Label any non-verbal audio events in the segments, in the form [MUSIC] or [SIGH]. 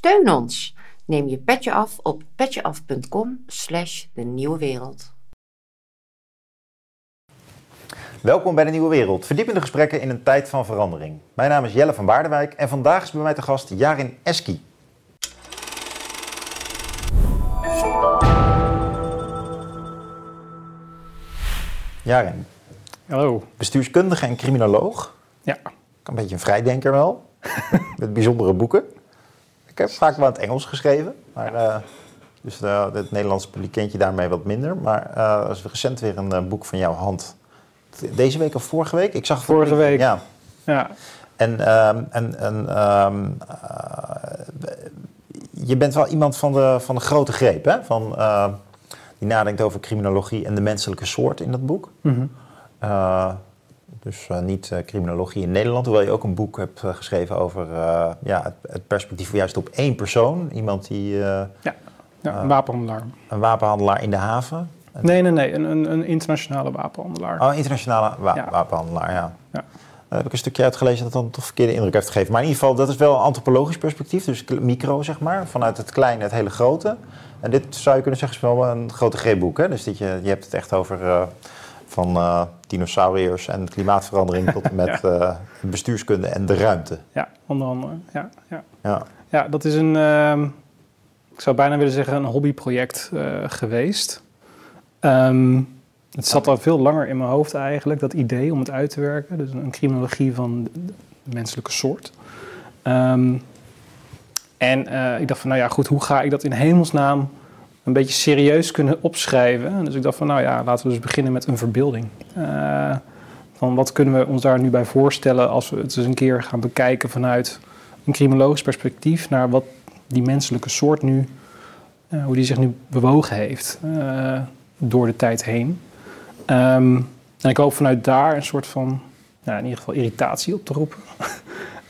Steun ons. Neem je petje af op petjeaf.com slash de nieuwe wereld. Welkom bij de Nieuwe Wereld, verdiepende gesprekken in een tijd van verandering. Mijn naam is Jelle van Baardewijk en vandaag is bij mij te gast Jarin Eski. Jarin, Hallo. bestuurskundige en criminoloog. Ja. Een beetje een vrijdenker wel, [LAUGHS] met bijzondere boeken. Ik heb vaak wel in het Engels geschreven, maar, eh, dus eh, het Nederlandse publiek kent je daarmee wat minder. Maar eh, er is recent weer een eh, boek van jouw hand. Deze week of vorige week? Ik zag Vorige week. Ja. Ja. En, ehm, en, en ehm, eh, je bent wel iemand van de, van de grote greep, hè? Van, die nadenkt over criminologie en de menselijke soort in dat boek. Mhm. Dus eh, niet eh, criminologie in Nederland, hoewel je ook een boek hebt eh, geschreven over ja, het, het perspectief juist op één persoon. Iemand die ja, Ah. een wapenhandelaar. een wapenhandelaar in de haven. Nee, nee, nee. Een, een, een internationale wapenhandelaar. Oh, internationale wa- Ja. wapenhandelaar, ja. Ja. Daar heb ik een stukje uitgelezen dat dan toch verkeerde indruk heeft gegeven. Maar in ieder geval, dat is wel een antropologisch perspectief, dus micro zeg maar, vanuit het kleine het hele grote. En dit zou je kunnen zeggen is wel een grote greepboek, hè? Dus dit je, je hebt het echt over van eh, dinosauriërs en klimaatverandering tot en [LAUGHS] met eh, bestuurskunde en de ruimte. Ja, onder andere. Ja, ja. Ja. ja dat is een, ehm, ik zou bijna willen zeggen, een hobbyproject eh, geweest. Ehm, het zat al veel langer in mijn hoofd eigenlijk, dat idee om het uit te werken. Dus een criminologie van de menselijke soort. Ehm, en ik dacht van, nou ja, goed, hoe ga ik dat in hemelsnaam een beetje serieus kunnen opschrijven? Dus ik dacht van, nou ja, laten we dus beginnen met een verbeelding. Eh, van wat kunnen we ons daar nu bij voorstellen als we het eens een keer gaan bekijken vanuit een criminologisch perspectief naar wat die menselijke soort nu, eh, hoe die zich nu bewogen heeft eh, door de tijd heen. Ehm, en ik hoop vanuit daar een soort van, ja, in ieder geval irritatie op te roepen. [LAUGHS]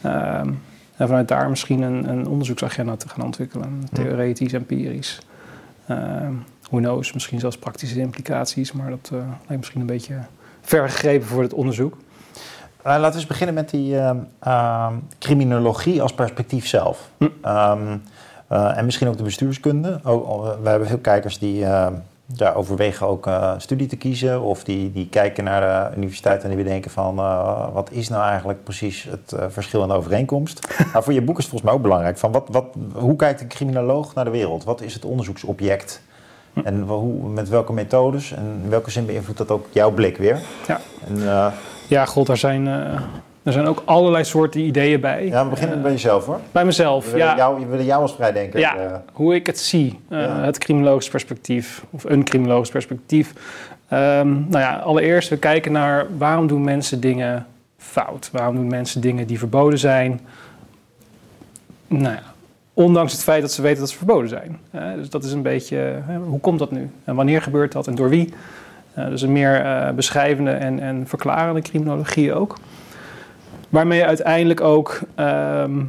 Ehm, en vanuit daar misschien een, een onderzoeksagenda te gaan ontwikkelen, theoretisch, empirisch. Ehm who knows, misschien zelfs praktische implicaties, maar dat eh, lijkt misschien een beetje ver gegrepen voor het onderzoek. Eh, laten we eens beginnen met die ehm, ehm, criminologie als perspectief zelf. Hm. Eh, en misschien ook de bestuurskunde. Oh, we hebben veel kijkers die ja, overwegen ook eh, studie te kiezen. Of die, die kijken naar de universiteit en die bedenken van... eh, wat is nou eigenlijk precies het eh, verschil en de overeenkomst? maar [LAUGHS] voor je boek is het volgens mij ook belangrijk. Van wat, wat, hoe kijkt een criminoloog naar de wereld? Wat is het onderzoeksobject? En wa- hoe, met welke methodes? En in welke zin beïnvloedt dat ook jouw blik weer? Ja. En, Ja, god, daar zijn, er zijn ook allerlei soorten ideeën bij. Ja, we beginnen Eh, bij jezelf hoor. bij mezelf, We willen, ja. jou, we willen jou als vrijdenker. Ja. eh, Hoe ik het zie, eh, Ja. het criminologisch perspectief, of een criminologisch perspectief. Ehm, nou ja, allereerst, we kijken naar waarom doen mensen dingen fout? Waarom doen mensen dingen die verboden zijn? Nou ja, ondanks het feit dat ze weten dat ze verboden zijn. Dus dat is een beetje, hoe komt dat nu? En wanneer gebeurt dat en door wie? Dus een meer beschrijvende en, en verklarende criminologie ook. Waarmee je uiteindelijk ook ehm,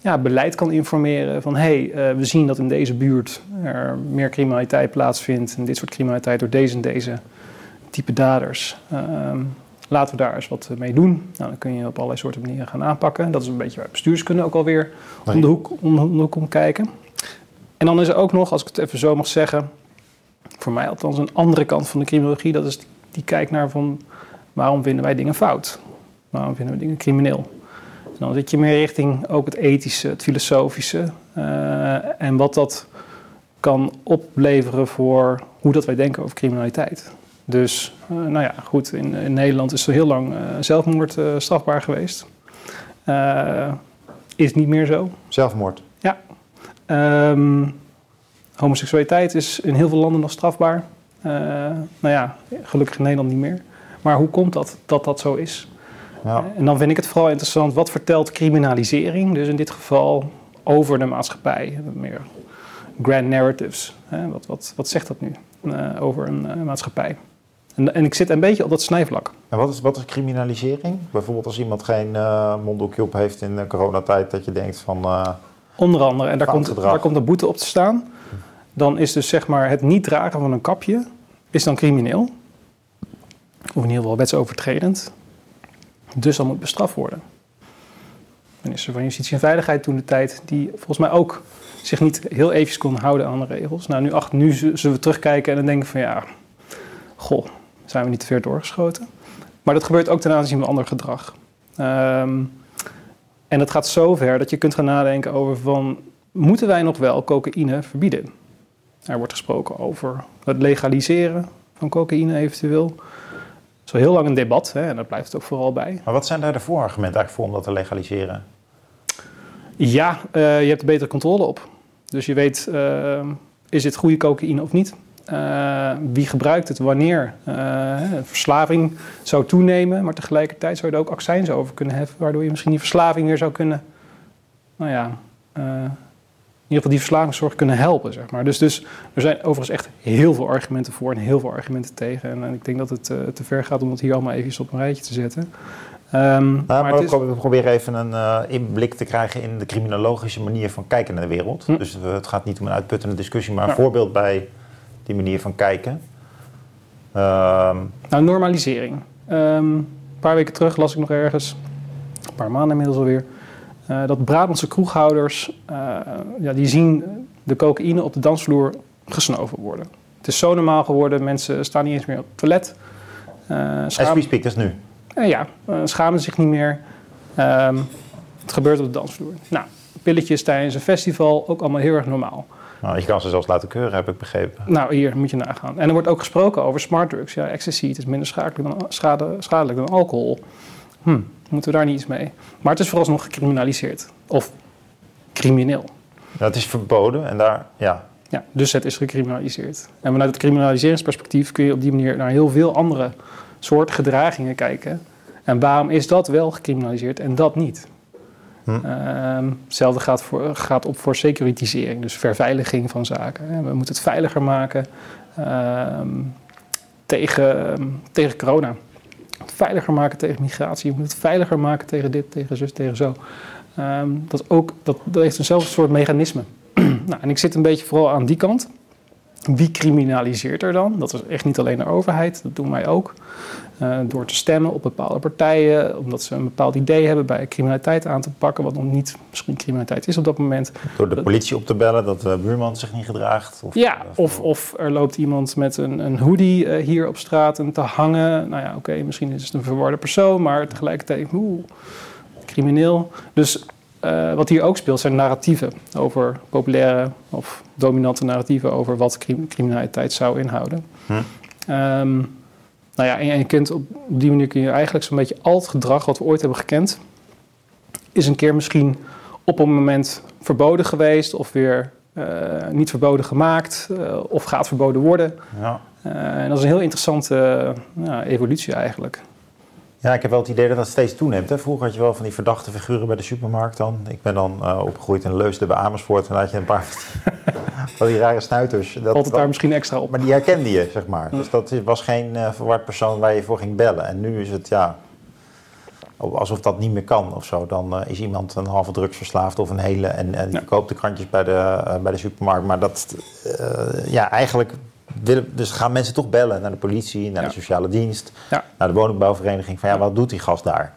ja, beleid kan informeren van hé, hey, eh, we zien dat in deze buurt er meer criminaliteit plaatsvindt en dit soort criminaliteit door deze en deze type daders. Ehm, laten we daar eens wat mee doen. Nou, dan kun je op allerlei soorten manieren gaan aanpakken. Dat is een beetje waar bestuurskunde ook alweer om de hoek om, om de hoek om kijken. En dan is er ook nog, als ik het even zo mag zeggen, voor mij althans een andere kant van de criminologie. Dat is die, kijkt naar van waarom vinden wij dingen fout? Waarom vinden we dingen crimineel? En dan zit je meer richting ook het ethische, het filosofische. eh, en wat dat kan opleveren voor hoe dat wij denken over criminaliteit. Dus, eh, nou ja, goed, in, in Nederland is er heel lang eh, zelfmoord strafbaar geweest. Is niet meer zo. zelfmoord. Ehm, homoseksualiteit is in heel veel landen nog strafbaar. Nou ja, gelukkig in Nederland niet meer. Maar hoe komt dat dat dat zo is? Ja. En dan vind ik het vooral interessant, wat vertelt criminalisering, dus in dit geval over de maatschappij? Meer grand narratives. Hè? Wat, wat, wat zegt dat nu eh, over een eh, maatschappij? En, en ik zit een beetje op dat snijvlak. En wat is, wat is criminalisering? Bijvoorbeeld als iemand geen eh monddoekje op heeft in de coronatijd, dat je denkt van... Onder andere, en daar komt, daar komt een boete op te staan. Dan is dus zeg maar het niet dragen van een kapje, is dan crimineel. Of in ieder geval wetsovertredend. Dus dan moet bestraft worden. minister van Justitie en Veiligheid toen de tijd, die volgens mij ook zich niet heel eventjes kon houden aan de regels. Nou, nu, ach, nu zullen we terugkijken en dan denken van ja, goh, zijn we niet te ver doorgeschoten. Maar dat gebeurt ook ten aanzien van ander gedrag. Ehm, en dat gaat zo ver dat je kunt gaan nadenken over van, moeten wij nog wel cocaïne verbieden? Er wordt gesproken over het legaliseren van cocaïne eventueel. Dat is heel lang een debat hè, en daar blijft het ook vooral bij. Maar wat zijn daar de voorargumenten eigenlijk voor om dat te legaliseren? Ja, uh, je hebt er betere controle op. Dus je weet, uh, is dit goede cocaïne of niet? Uh, wie gebruikt het, wanneer? verslaving zou toenemen, maar tegelijkertijd zou je er ook accijns over kunnen heffen, waardoor je misschien die verslaving weer zou kunnen, nou ja, ieder geval die verslavingszorg kunnen helpen. Zeg maar. dus, dus er zijn overigens echt heel veel argumenten voor en heel veel argumenten tegen. En, en ik denk dat het uh, te ver gaat om het hier allemaal even op een rijtje te zetten. Um, nou, maar, maar is... we proberen even een uh, inblik te krijgen in de criminologische manier van kijken naar de wereld. Hm. Dus uh, het gaat niet om een uitputtende discussie, maar een voorbeeld bij die manier van kijken. Um... Nou, normalisering. Um, een paar weken terug las ik nog ergens, een paar maanden inmiddels alweer uh, dat Brabantse kroeghouders, uh, ja, die zien de cocaïne op de dansvloer gesnoven worden. Het is zo normaal geworden, mensen staan niet eens meer op het toilet. Uh, As we speak, dat is nu? ja, schamen zich niet meer. Um, het gebeurt op de dansvloer. Nou, pilletjes tijdens een festival, ook allemaal heel erg normaal. Nou, je kan ze zelfs laten keuren, heb ik begrepen. Nou, hier moet je nagaan. En er wordt ook gesproken over smart drugs. Ja, ecstasy, het is minder schadelijk dan, schade, schadelijk dan alcohol. Hm, moeten we daar niet iets mee? Maar het is vooralsnog gecriminaliseerd. Of crimineel. Het is verboden en daar, ja. Ja, dus het is gecriminaliseerd. En vanuit het criminaliseringsperspectief kun je op die manier naar heel veel andere soorten gedragingen kijken. En waarom is dat wel gecriminaliseerd en dat niet? Hm. Ehm, hetzelfde gaat, voor, gaat op voor securitisering, dus verveiliging van zaken. We moeten het veiliger maken ehm, tegen, tegen corona veiliger maken tegen migratie. Je moet het veiliger maken tegen dit, tegen zus, tegen zo. Ehm, dat, ook, dat, dat heeft eenzelfde soort mechanisme. [CLEARS THROAT] nou, en ik zit een beetje vooral aan die kant. Wie criminaliseert er dan? Dat is echt niet alleen de overheid, dat doen wij ook. Uh, door te stemmen op bepaalde partijen, omdat ze een bepaald idee hebben bij criminaliteit aan te pakken, wat nog niet misschien criminaliteit is op dat moment. Door de politie op te bellen dat de buurman zich niet gedraagt? Of, ja, of, of er loopt iemand met een, een hoodie uh, hier op straat en te hangen. Nou ja, oké, misschien is het een verwarde persoon, maar tegelijkertijd, oeh, crimineel. Dus uh, wat hier ook speelt zijn narratieven over populaire of dominante narratieven over wat criminaliteit zou inhouden. Hm. Um, nou ja, en je kunt op die manier kun je eigenlijk zo'n beetje al het gedrag wat we ooit hebben gekend, is een keer misschien op een moment verboden geweest of weer uh, niet verboden gemaakt uh, of gaat verboden worden. Ja. En dat is een heel interessante evolutie eigenlijk. Ja, ik heb wel het idee dat dat steeds toeneemt. Hè. Vroeger had je wel van die verdachte figuren bij de supermarkt dan. Ik ben dan uh, opgegroeid in Leusden bij Amersfoort. En dan had je een paar van die [LAUGHS] rare snuiters. Dat, Valt het daar misschien extra op. Maar die herkende je, zeg maar. Dus dat was geen uh, verward persoon waar je voor ging bellen. En nu is het, ja, alsof dat niet meer kan of zo. Dan uh, is iemand een halve drugsverslaafd of een hele... en, en die ja. koopt de krantjes bij de, bij de supermarkt. Maar dat, ja, eigenlijk dus gaan mensen toch bellen naar de politie, naar de sociale dienst, naar de woningbouwvereniging. Van ja, wat doet die gast daar?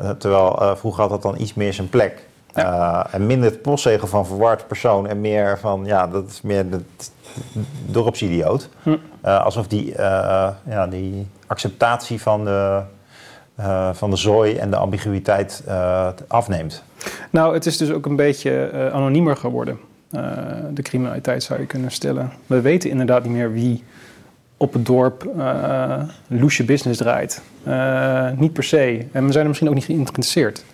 Uh, terwijl uh, vroeger had dat dan iets meer zijn plek. Uh, en minder het postzegel van verward persoon en meer van ja, dat is meer de dorpsidioot. Hm. alsof die, ja, die acceptatie van de, van de zooi en de ambiguïteit afneemt. Nou, het is dus ook een beetje anoniemer geworden. Eh, de criminaliteit zou je kunnen stellen. We weten inderdaad niet meer wie op het dorp uh, loesje business draait. Uh, niet per se. En we zijn er misschien ook niet geïnteresseerd.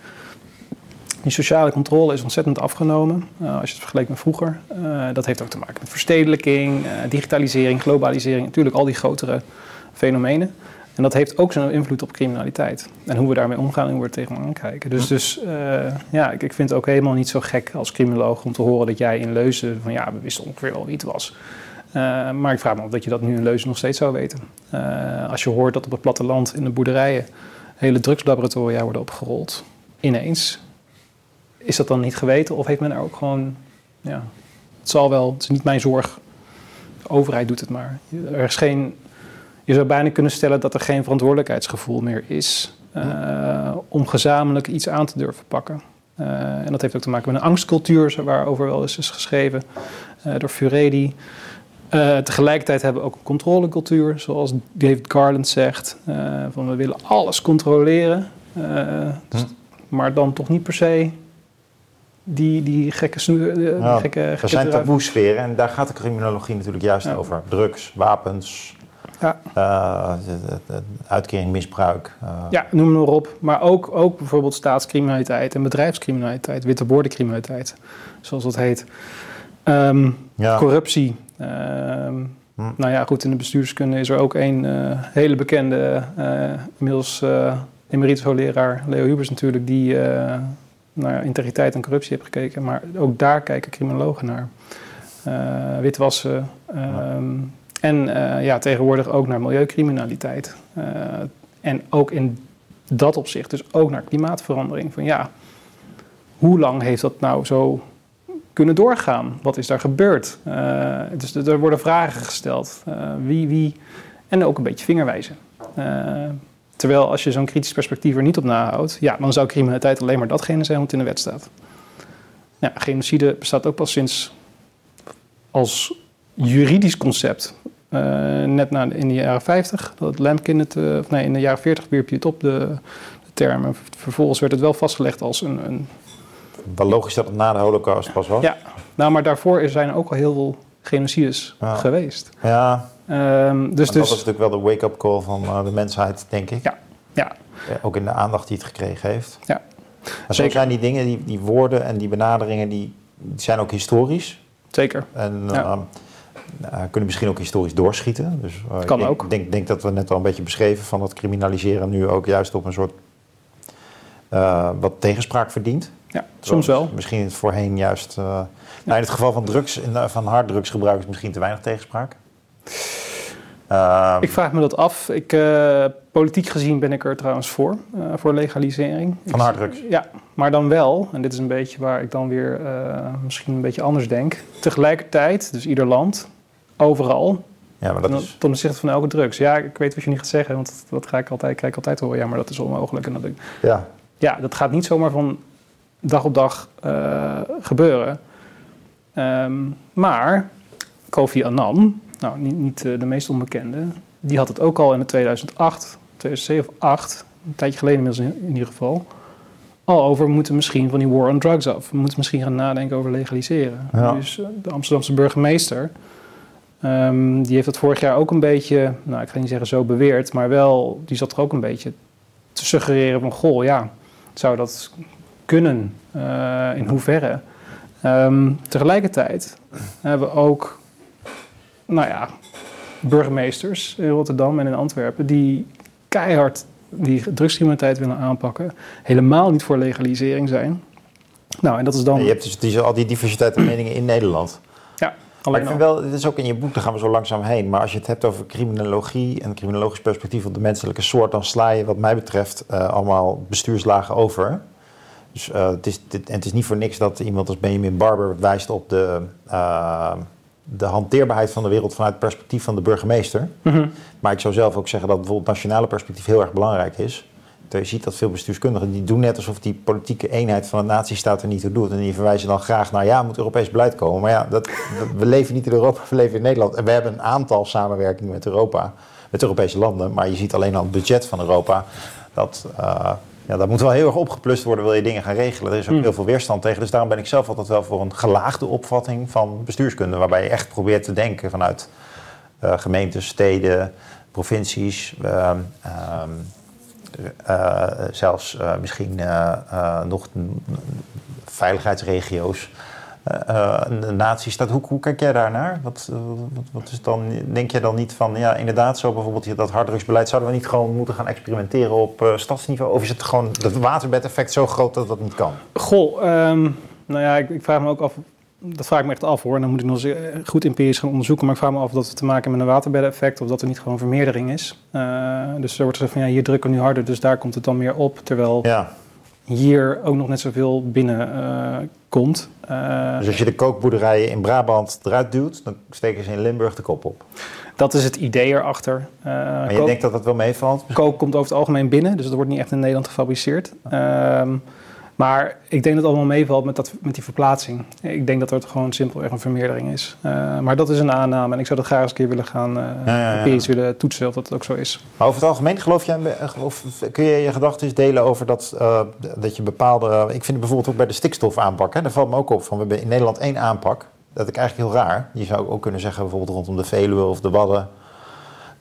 Die sociale controle is ontzettend afgenomen als je het vergelijkt met vroeger. dat heeft ook te maken met verstedelijking, digitalisering, globalisering. Natuurlijk al die grotere fenomenen. En dat heeft ook zijn invloed op criminaliteit. En hoe we daarmee omgaan en hoe we er tegenaan kijken. Dus, dus uh, ja, ik, ik vind het ook helemaal niet zo gek als criminoloog om te horen dat jij in Leuzen van ja, we wisten ongeveer wel wie het was. Uh, maar ik vraag me af dat je dat nu in Leuzen nog steeds zou weten. Uh, als je hoort dat op het platteland in de boerderijen hele drugslaboratoria worden opgerold, ineens. Is dat dan niet geweten of heeft men er ook gewoon, ja, het zal wel, het is niet mijn zorg. De overheid doet het maar. Er is geen je zou bijna kunnen stellen dat er geen verantwoordelijkheidsgevoel meer is uh, om gezamenlijk iets aan te durven pakken. Uh, en dat heeft ook te maken met een angstcultuur, waarover wel eens is geschreven uh, door Furedi. Tegelijkertijd hebben we ook een controlecultuur, zoals David Garland zegt. van we willen alles controleren, dus, hm. maar dan toch niet per se die, die gekke snoer. Ja, gekke, er zijn taboe-sferen en daar gaat de criminologie natuurlijk juist ja. over. Drugs, wapens, ja. Uh, uitkering, misbruik. Uh. Ja, noem maar op. Maar ook, ook bijvoorbeeld staatscriminaliteit en bedrijfscriminaliteit, witte bordencriminaliteit, zoals dat heet. Um, ja. Corruptie. Um, hm. Nou ja, goed, in de bestuurskunde is er ook een uh, hele bekende, inmiddels emeritus hoogleraar, Leo Hubers natuurlijk, die naar integriteit en corruptie heeft gekeken. Maar ook daar kijken criminologen naar. witwassen. Um, en uh, ja, tegenwoordig ook naar milieucriminaliteit. Uh, en ook in dat opzicht, dus ook naar klimaatverandering. Van ja, hoe lang heeft dat nou zo kunnen doorgaan? Wat is daar gebeurd? Uh, dus er worden vragen gesteld. wie, wie, en ook een beetje vingerwijzen. terwijl als je zo'n kritisch perspectief er niet op nahoudt, ja, dan zou criminaliteit alleen maar datgene zijn wat in de wet staat. Genocide bestaat ook pas sinds als juridisch concept net na, in de jaren 50, dat Lemkin het, uh, of nee, in de jaren 40 wierp je het op, de, de term. vervolgens werd het wel vastgelegd als een, een... Wel logisch dat het na de holocaust pas was. Ja, nou, maar daarvoor zijn ook al heel veel genocides ja. geweest. Ja, um, dus, dat dus, was natuurlijk wel de wake-up call van uh, de mensheid, denk ik. Ja, ja. Ook in de aandacht die het gekregen heeft. Ja. Maar zo zijn die dingen, die, die woorden en die benaderingen, die, die zijn ook historisch. Zeker. En ja. Uh, kunnen misschien ook historisch doorschieten. Dus, uh, kan ik ook. Ik denk, denk, dat we net al een beetje beschreven van dat criminaliseren nu ook juist op een soort uh, wat tegenspraak verdient. Ja, soms wel. Misschien voorheen juist. Nou, in het geval van drugs, van harddrugsgebruik is misschien te weinig tegenspraak. Ehm, ik vraag me dat af. Ik, politiek gezien ben ik er trouwens voor, voor legalisering. Van harddrugs? Ja, maar dan wel, en dit is een beetje waar ik dan weer misschien een beetje anders denk. Tegelijkertijd, dus ieder land, overal. Ja, maar dat is... Ten opzichte van elke drugs. Ja, ik weet wat je niet gaat zeggen, want dat, dat ga ik altijd, krijg ik altijd horen. Ja, maar dat is onmogelijk. En dat ik... ja. ja, dat gaat niet zomaar van dag op dag uh, gebeuren. Um, maar Kofi Annan, nou niet, niet uh, de meest onbekende, die had het ook al in 2008, 2007 of 2008, een tijdje geleden inmiddels in, in ieder geval, al over, we moeten misschien van die war on drugs af. We moeten misschien gaan nadenken over legaliseren. Ja. Dus uh, de Amsterdamse burgemeester, um, die heeft dat vorig jaar ook een beetje, nou ik ga niet zeggen zo beweerd, maar wel, die zat er ook een beetje te suggereren van, goh ja, zou dat kunnen? Uh, in hoeverre? Um, tegelijkertijd hebben we ook, nou ja, burgemeesters in Rotterdam en in Antwerpen die keihard die drugscriminaliteit willen aanpakken, helemaal niet voor legalisering zijn. Nou, en dat is dan. je hebt dus die, al die diversiteit van meningen in Nederland. Ik vind wel, dit is ook in je boek, daar gaan we zo langzaam heen. Maar als je het hebt over criminologie en criminologisch perspectief op de menselijke soort, dan sla je, wat mij betreft, uh, allemaal bestuurslagen over. Dus uh, het, is, dit, en het is niet voor niks dat iemand als Benjamin Barber wijst op de. Uh, de hanteerbaarheid van de wereld vanuit het perspectief van de burgemeester. Mm -hmm. Maar ik zou zelf ook zeggen dat bijvoorbeeld het nationale perspectief heel erg belangrijk is. Je ziet dat veel bestuurskundigen die doen net alsof die politieke eenheid van de natiestaat er niet toe doet. En die verwijzen dan graag naar ja, moet Europees beleid komen. Maar ja, dat, we leven niet in Europa, we leven in Nederland. En we hebben een aantal samenwerkingen met Europa, met Europese landen. Maar je ziet alleen al het budget van Europa. Dat, uh, ja, dat moet wel heel erg opgeplust worden, wil je dingen gaan regelen. Er is ook Mm. heel veel weerstand tegen. Dus daarom ben ik zelf altijd wel voor een gelaagde opvatting van bestuurskunde. Waarbij je echt probeert te denken vanuit uh, gemeentes, steden, provincies. Uh, uh, zelfs uh, misschien nog veiligheidsregio's. een natiestaat. Hoe, hoe kijk jij daarnaar? Wat, wat, wat, is dan, denk je dan niet van, ja, inderdaad, zo bijvoorbeeld dat harddrugsbeleid, zouden we niet gewoon moeten gaan experimenteren op stadsniveau? Of is het gewoon dat waterbedeffect zo groot dat dat niet kan? Goh, um, nou ja, ik, ik vraag me ook af dat vraag ik me echt af hoor. Dan moet ik nog eens goed empirisch gaan onderzoeken. Maar ik vraag me af of dat het te maken heeft met een waterbedeffect of dat er niet gewoon vermeerdering is. Uh, dus er wordt gezegd van ja, hier drukken we nu harder, dus daar komt het dan meer op. Terwijl ja. hier ook nog net zoveel binnen uh, komt. Uh, dus als je de kookboerderijen in Brabant eruit duwt, dan steken ze in Limburg de kop op. Dat is het idee erachter. maar je kook, denkt dat dat wel meevalt? Kook komt over het algemeen binnen, dus dat wordt niet echt in Nederland gefabriceerd. Uh, Maar ik denk dat het allemaal meevalt met, dat, met die verplaatsing. Ik denk dat het gewoon simpelweg een vermeerdering is. Uh, maar dat is een aanname en ik zou dat graag eens een keer willen gaan uh, ja, ja, willen toetsen of dat ook zo is. Maar over het algemeen geloof jij, of kun je je gedachten delen over dat, uh, dat je bepaalde... ik vind het bijvoorbeeld ook bij de stikstofaanpak, hè, daar valt me ook op van, we hebben in Nederland één aanpak. Dat ik eigenlijk heel raar. Je zou ook kunnen zeggen bijvoorbeeld rondom de Veluwe of de Wadden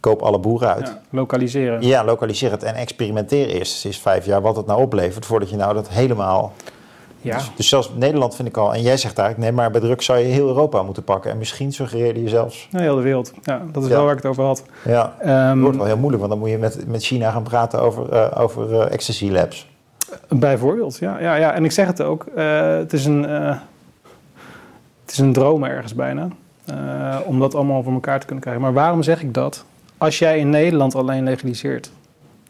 koop alle boeren uit. Ja, lokaliseren. Ja, lokaliseer het en experimenteer eerst eens vijf jaar wat het nou oplevert voordat je nou dat helemaal... Ja. Dus, dus, zelfs Nederland vind ik al, en jij zegt eigenlijk, nee, maar bij druk zou je heel Europa moeten pakken. En misschien suggereerde je zelfs. Nee, heel de wereld. Ja, dat is wel waar ik het over had. Ja, um, het wordt wel heel moeilijk, want dan moet je met, met China gaan praten over, uh, over uh, ecstasy labs. Bijvoorbeeld, ja. ja, ja. En ik zeg het ook, uh, het, is een, het is een droom ergens bijna. om dat allemaal voor elkaar te kunnen krijgen. Maar waarom zeg ik dat? Als jij in Nederland alleen legaliseert,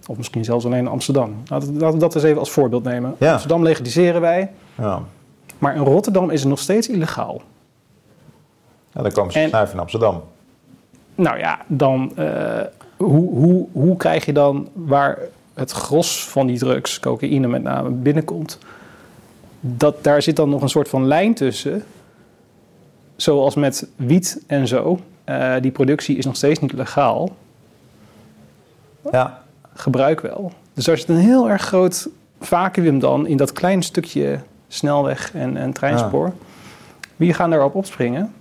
of misschien zelfs alleen in Amsterdam. Laten we dat eens even als voorbeeld nemen. Ja. Amsterdam legaliseren wij, ja. maar in Rotterdam is het nog steeds illegaal. Ja, dan komen ze snuiven in Amsterdam. Nou ja, dan uh, hoe, hoe, hoe krijg je dan waar het gros van die drugs, cocaïne met name, binnenkomt? Dat, daar zit dan nog een soort van lijn tussen. Zoals met wiet en zo. Uh, die productie is nog steeds niet legaal. Ja. Gebruik wel. Dus er zit een heel erg groot vacuüm dan in dat kleine stukje snelweg en, en treinspoor. Ja. Wie gaan daarop opspringen?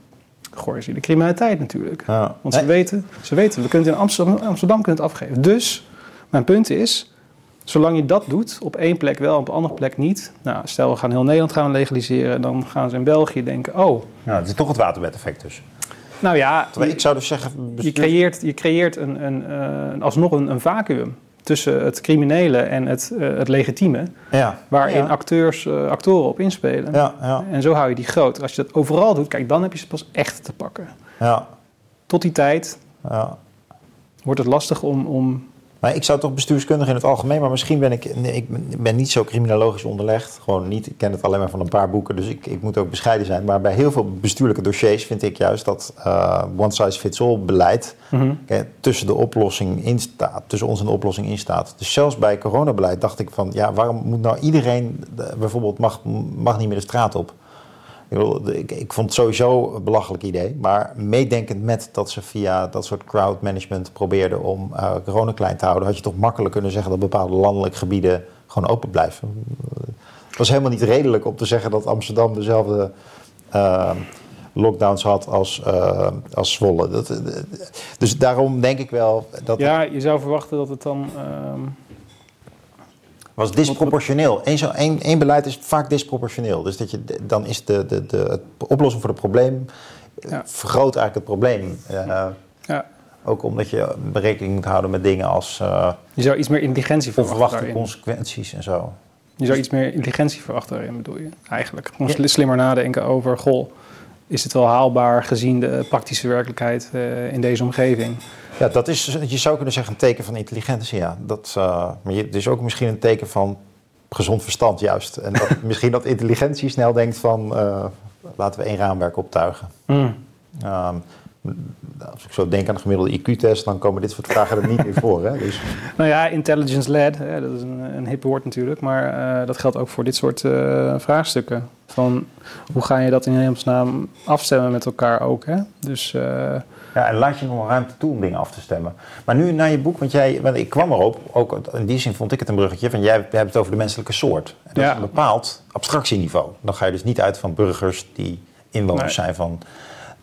Gooien ze de criminaliteit natuurlijk. Ja. Want ze, weten, ze weten, we kunnen het in Amsterdam, Amsterdam kunnen het afgeven. Dus, mijn punt is, zolang je dat doet, op één plek wel, op een andere plek niet. Nou, stel we gaan heel Nederland gaan legaliseren, dan gaan ze in België denken, oh... Ja, het is toch het waterbedeffect dus. Nou ja, ik zou dus zeggen... Je creëert, je creëert een, een, uh, alsnog een, een vacuüm tussen het criminele en het, uh, het legitieme. Ja. Waarin Acteurs, uh, actoren op inspelen. Ja, ja. En zo hou je die groot. Als je dat overal doet, kijk, dan heb je ze pas echt te pakken. Ja. Tot die tijd ja. wordt het lastig om, om maar ik zou toch bestuurskundig in het algemeen, maar misschien ben ik, nee, ik ben niet zo criminologisch onderlegd. Gewoon niet. Ik ken het alleen maar van een paar boeken, dus ik, ik moet ook bescheiden zijn. Maar bij heel veel bestuurlijke dossiers vind ik juist dat uh, one size fits all beleid mm tussen de oplossing in staat, tussen ons en de oplossing in staat. Dus zelfs bij coronabeleid dacht ik van, ja, waarom moet nou iedereen bijvoorbeeld mag, mag niet meer de straat op? Ik, ik, vond het sowieso een belachelijk idee. Maar meedenkend met dat ze via dat soort crowdmanagement probeerden om uh, corona klein te houden, had je toch makkelijk kunnen zeggen dat bepaalde landelijke gebieden gewoon open blijven. Het was helemaal niet redelijk om te zeggen dat Amsterdam dezelfde uh, lockdowns had als, uh, als Zwolle. Dat, dus daarom denk ik wel dat. Ja, je zou verwachten dat het dan. Was disproportioneel. Eén, beleid is vaak disproportioneel. Dus dat je, dan is de, de, de, oplossing voor het probleem ja. vergroot eigenlijk het probleem. Uh, ja. Ook omdat je berekening moet houden met dingen als... Uh, je zou iets meer intelligentie verwachten Onverwachte consequenties en zo. Je zou iets meer intelligentie verwachten daarin, bedoel je? Eigenlijk. Gewoon slimmer nadenken over... Goh, is het wel haalbaar gezien de praktische werkelijkheid uh, in deze omgeving? Ja, dat is, je zou kunnen zeggen, een teken van intelligentie. Ja. Dat, uh, maar het is ook misschien een teken van gezond verstand, juist. En dat, [LAUGHS] misschien dat intelligentie snel denkt van, uh, laten we één raamwerk optuigen. Mm. Um, als ik zo denk aan de gemiddelde IQ-test, dan komen dit soort vragen er niet in voor. Hè? Dus... [LAUGHS] Nou ja, intelligence-led, dat is een, een hip woord natuurlijk, maar uh, dat geldt ook voor dit soort uh, vraagstukken. Van hoe ga je dat in hemelsnaam afstemmen met elkaar ook? Hè? Dus uh, ja, en laat je nog ruimte toe om dingen af te stemmen. Maar nu naar je boek, want jij, want ik kwam erop, ook in die zin vond ik het een bruggetje, van jij hebt het over de menselijke soort. En dat is een bepaald abstractieniveau. Dan ga je dus niet uit van burgers die inwoners zijn van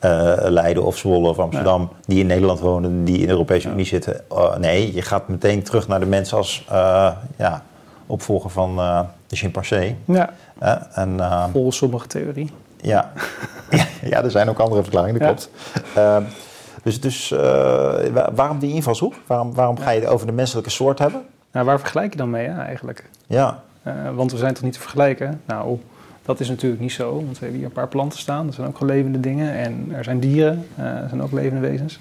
uh, Leiden of Zwolle of Amsterdam, die in Nederland wonen, die in de Europese Unie zitten. Uh, nee, je gaat meteen terug naar de mensen als uh, ja, opvolger van de chimpansee. Ja. en, Volgens sommige theorie. [LAUGHS] Ja. ja, er zijn ook andere verklaringen, dat klopt. Dus, dus waarom die invalshoek? Waarom, waarom ga je het over de menselijke soort hebben? Nou, waar vergelijk je dan mee hè, eigenlijk? Ja. Want we zijn toch niet te vergelijken? Nou, dat is natuurlijk niet zo, want we hebben hier een paar planten staan. Dat zijn ook gewoon levende dingen. En er zijn dieren, uh, er zijn ook levende wezens.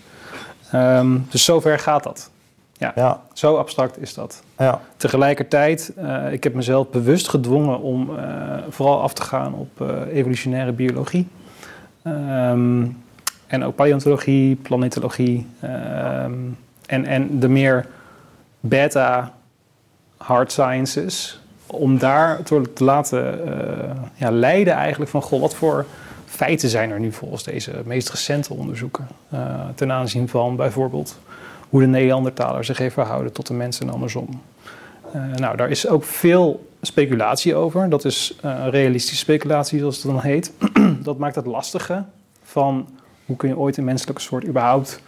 Um, dus zover gaat dat. Ja, ja, zo abstract is dat. Ja. Tegelijkertijd, uh, ik heb mezelf bewust gedwongen om uh, vooral af te gaan op uh, evolutionaire biologie. Um, en ook paleontologie, planetologie um, en, en de meer beta hard sciences. Om daar te, te laten eh, ja, leiden eigenlijk van... Goh, wat voor feiten zijn er nu volgens deze meest recente onderzoeken... Uh, ten aanzien van bijvoorbeeld hoe de Neandertaler zich heeft verhouden tot de mensen en andersom. Uh, nou, daar is ook veel speculatie over. Dat is realistische speculatie, zoals het dan heet. [CLEARS THROAT] dat maakt het lastige van hoe kun je ooit een menselijke soort überhaupt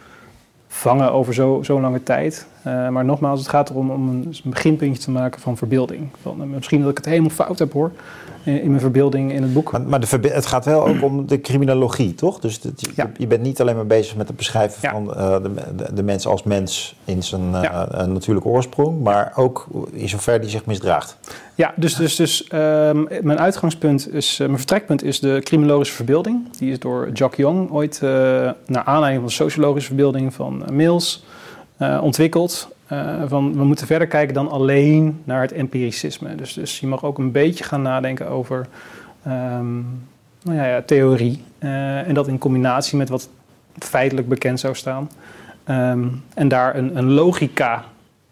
vangen over zo'n zo lange tijd. Uh, maar nogmaals, het gaat erom om een beginpuntje te maken van verbeelding. Van, uh, misschien dat ik het helemaal fout heb hoor, in, in mijn verbeelding in het boek. Maar, maar de het gaat wel ook om de criminologie, toch? Dus je, ja. je, bent niet alleen maar bezig met het beschrijven ja. van uh, de, de, de, mens als mens in zijn ja. natuurlijke oorsprong, maar ook in zover die zich misdraagt. Ja, dus, dus, dus ehm, mijn uitgangspunt is, mijn vertrekpunt is de criminologische verbeelding. Die is door Jacques Jong ooit naar aanleiding van de sociologische verbeelding van Mills ontwikkeld. Uh, van we moeten verder kijken dan alleen naar het empiricisme. Dus, dus je mag ook een beetje gaan nadenken over um, nou ja, ja, theorie. Uh, en dat in combinatie met wat feitelijk bekend zou staan. Um, en daar een, een, logica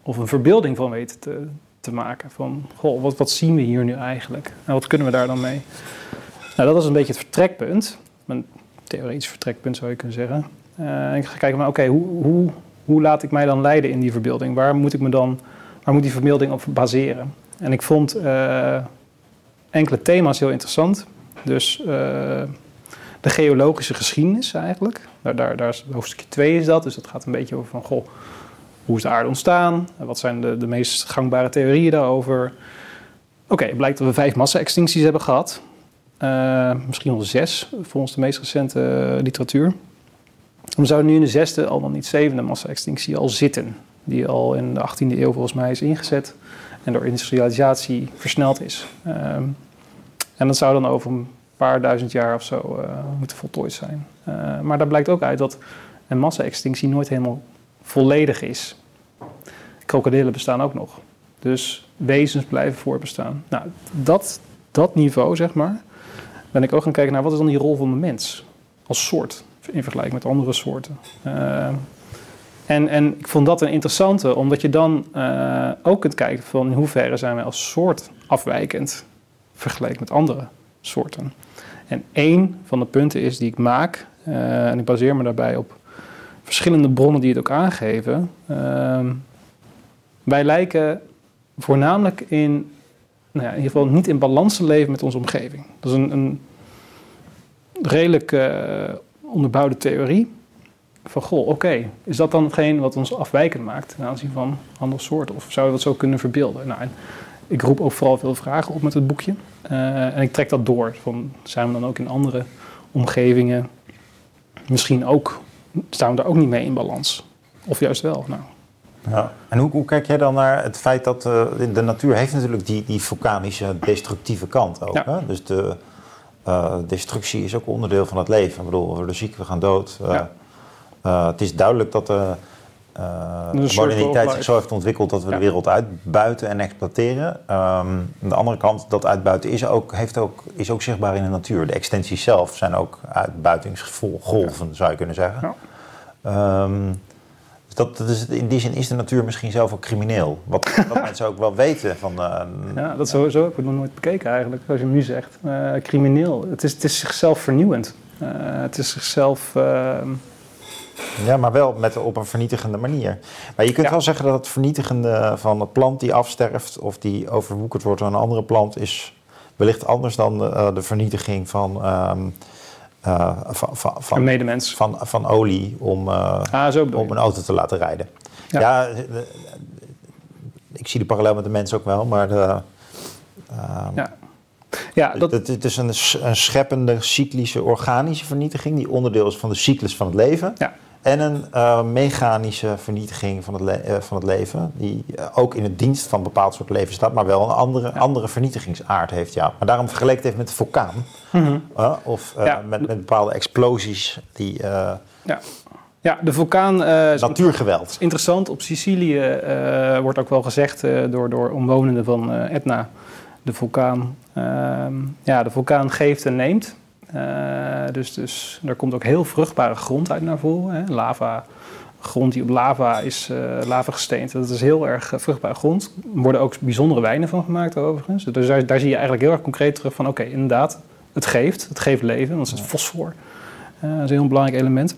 of een verbeelding van weten te, te maken. Van, goh, wat, wat zien we hier nu eigenlijk? En wat kunnen we daar dan mee? Nou, dat is een beetje het vertrekpunt. Een theoretisch vertrekpunt zou je kunnen zeggen. Uh, ik ga kijken, maar oké, hoe, hoe hoe laat ik mij dan leiden in die verbeelding? Waar moet ik me dan, waar moet die verbeelding op baseren? En ik vond uh, enkele thema's heel interessant. Dus uh, de geologische geschiedenis eigenlijk. Daar, daar, daar is, hoofdstukje 2 is dat. Dus dat gaat een beetje over van, goh, hoe is de aarde ontstaan? Wat zijn de, de meest gangbare theorieën daarover? Oké, het blijkt dat we vijf massa-extincties hebben gehad. Uh, misschien wel zes, volgens de meest recente literatuur. We zouden nu in de zesde, al dan niet zevende massa-extinctie al zitten. Die al in de 18e eeuw volgens mij is ingezet en door industrialisatie versneld is. Um, en dat zou dan over een paar duizend jaar of zo uh, moeten voltooid zijn. Uh, maar daar blijkt ook uit dat een massa-extinctie nooit helemaal volledig is. Krokodillen bestaan ook nog. Dus wezens blijven voortbestaan. Nou, dat, dat niveau, zeg maar, ben ik ook gaan kijken naar wat is dan die rol van de mens als soort in vergelijking met andere soorten. Uh, en, en ik vond dat een interessante, omdat je dan uh, ook kunt kijken van in hoeverre zijn wij als soort afwijkend vergeleken met andere soorten. En één van de punten is die ik maak, uh, en ik baseer me daarbij op verschillende bronnen die het ook aangeven. Ehm, wij lijken voornamelijk in, nou ja, in ieder geval niet in balans te leven met onze omgeving. Dat is een, een redelijk onderbouwde theorie. Van goh, oké, is dat dan hetgeen wat ons afwijkend maakt ten aanzien van andere soorten? Of zouden we dat zo kunnen verbeelden? Nou, en ik roep ook vooral veel vragen op met het boekje. Uh, en ik trek dat door. Van, zijn we dan ook in andere omgevingen misschien ook, staan we daar ook niet mee in balans? Of juist wel? Nou. Ja. En hoe, hoe, kijk jij dan naar het feit dat uh, de natuur heeft natuurlijk die, die vulkanische destructieve kant ook. Ja. Hè? Dus de, destructie is ook onderdeel van het leven. Ik bedoel, we worden ziek, we gaan dood. Ja. uh, het is duidelijk dat de moderniteit zich zo heeft ontwikkeld dat we ja. de wereld uitbuiten en exploiteren. Um, aan de andere kant, dat uitbuiten is ook, heeft ook, is ook zichtbaar in de natuur. De extensies zelf zijn ook uitbuitingsgolven, zou je kunnen zeggen. Um, dat, dat is, in die zin is de natuur misschien zelf ook crimineel. Wat, wat [LAUGHS] mensen ook wel weten. Van, uh, ja, dat sowieso. Ik heb het nog nooit bekeken eigenlijk, zoals je nu zegt. Uh, crimineel. Het is, het is zichzelf vernieuwend. Uh, het is zichzelf... Ehm, ja, maar wel met, op een vernietigende manier. Maar je kunt ja. wel zeggen dat het vernietigende van een plant die afsterft... of die overwoekerd wordt door een andere plant... is wellicht anders dan de, de vernietiging van... Um, uh, van, van, van, een medemens. Van, van olie om, uh, ah, om een auto te laten rijden. Ja, ja de, ik zie de parallel met de mens ook wel, maar de, uh, ja. Ja, dat... het, het is een, een, scheppende, cyclische, organische vernietiging die onderdeel is van de cyclus van het leven. Ja. En een uh, mechanische vernietiging van het, uh, van het leven, die uh, ook in het dienst van een bepaald soort leven staat, maar wel een andere, ja. andere vernietigingsaard heeft. Ja. Maar daarom vergeleken het even met de vulkaan. -hmm. of ja. met, met bepaalde explosies die. ja. Ja, de vulkaan. Natuurgeweld. Interessant. Op Sicilië wordt ook wel gezegd door, door omwonenden van Etna. De vulkaan. Ehm, ja, de vulkaan geeft en neemt. Uh, dus, dus er komt ook heel vruchtbare grond uit naar voren. Hè? Lava grond die op lava is, uh, lava gesteend. Dat is heel erg uh, vruchtbare grond. Er worden ook bijzondere wijnen van gemaakt overigens. Dus daar, daar zie je eigenlijk heel erg concreet terug van... oké, inderdaad, het geeft. Het geeft leven, want het is fosfor. Dat is een heel belangrijk element.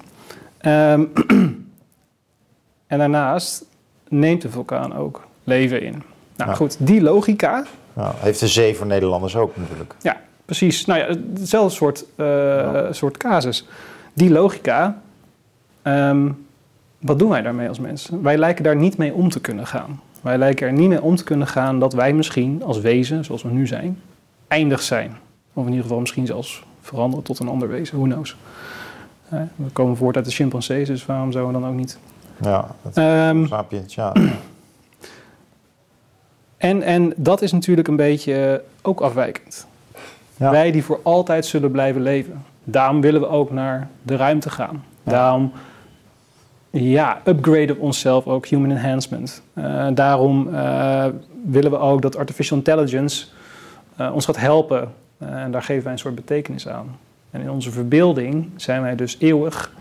Um, [CLEARS THROAT] en daarnaast neemt de vulkaan ook leven in. Nou Ja. goed, die logica... Nou, heeft de zee voor Nederlanders ook natuurlijk. Ja, precies. Nou ja, hetzelfde soort, eh, soort casus. Die logica, ehm, wat doen wij daarmee als mensen? Wij lijken daar niet mee om te kunnen gaan. Wij lijken er niet mee om te kunnen gaan dat wij misschien als wezen, zoals we nu zijn, eindig zijn. Of in ieder geval misschien zelfs veranderen tot een ander wezen, who knows. Eh, we komen voort uit de chimpansees, dus waarom zouden we dan ook niet? Ja, dat sapiens, ja. en, en dat is natuurlijk een beetje ook afwijkend. Ja. Wij die voor altijd zullen blijven leven. Daarom willen we ook naar de ruimte gaan. Ja. Daarom, ja, upgraden onszelf ook, human enhancement. Eh, daarom eh, willen we ook dat artificial intelligence eh, ons gaat helpen. En daar geven wij een soort betekenis aan. En in onze verbeelding zijn wij dus eeuwig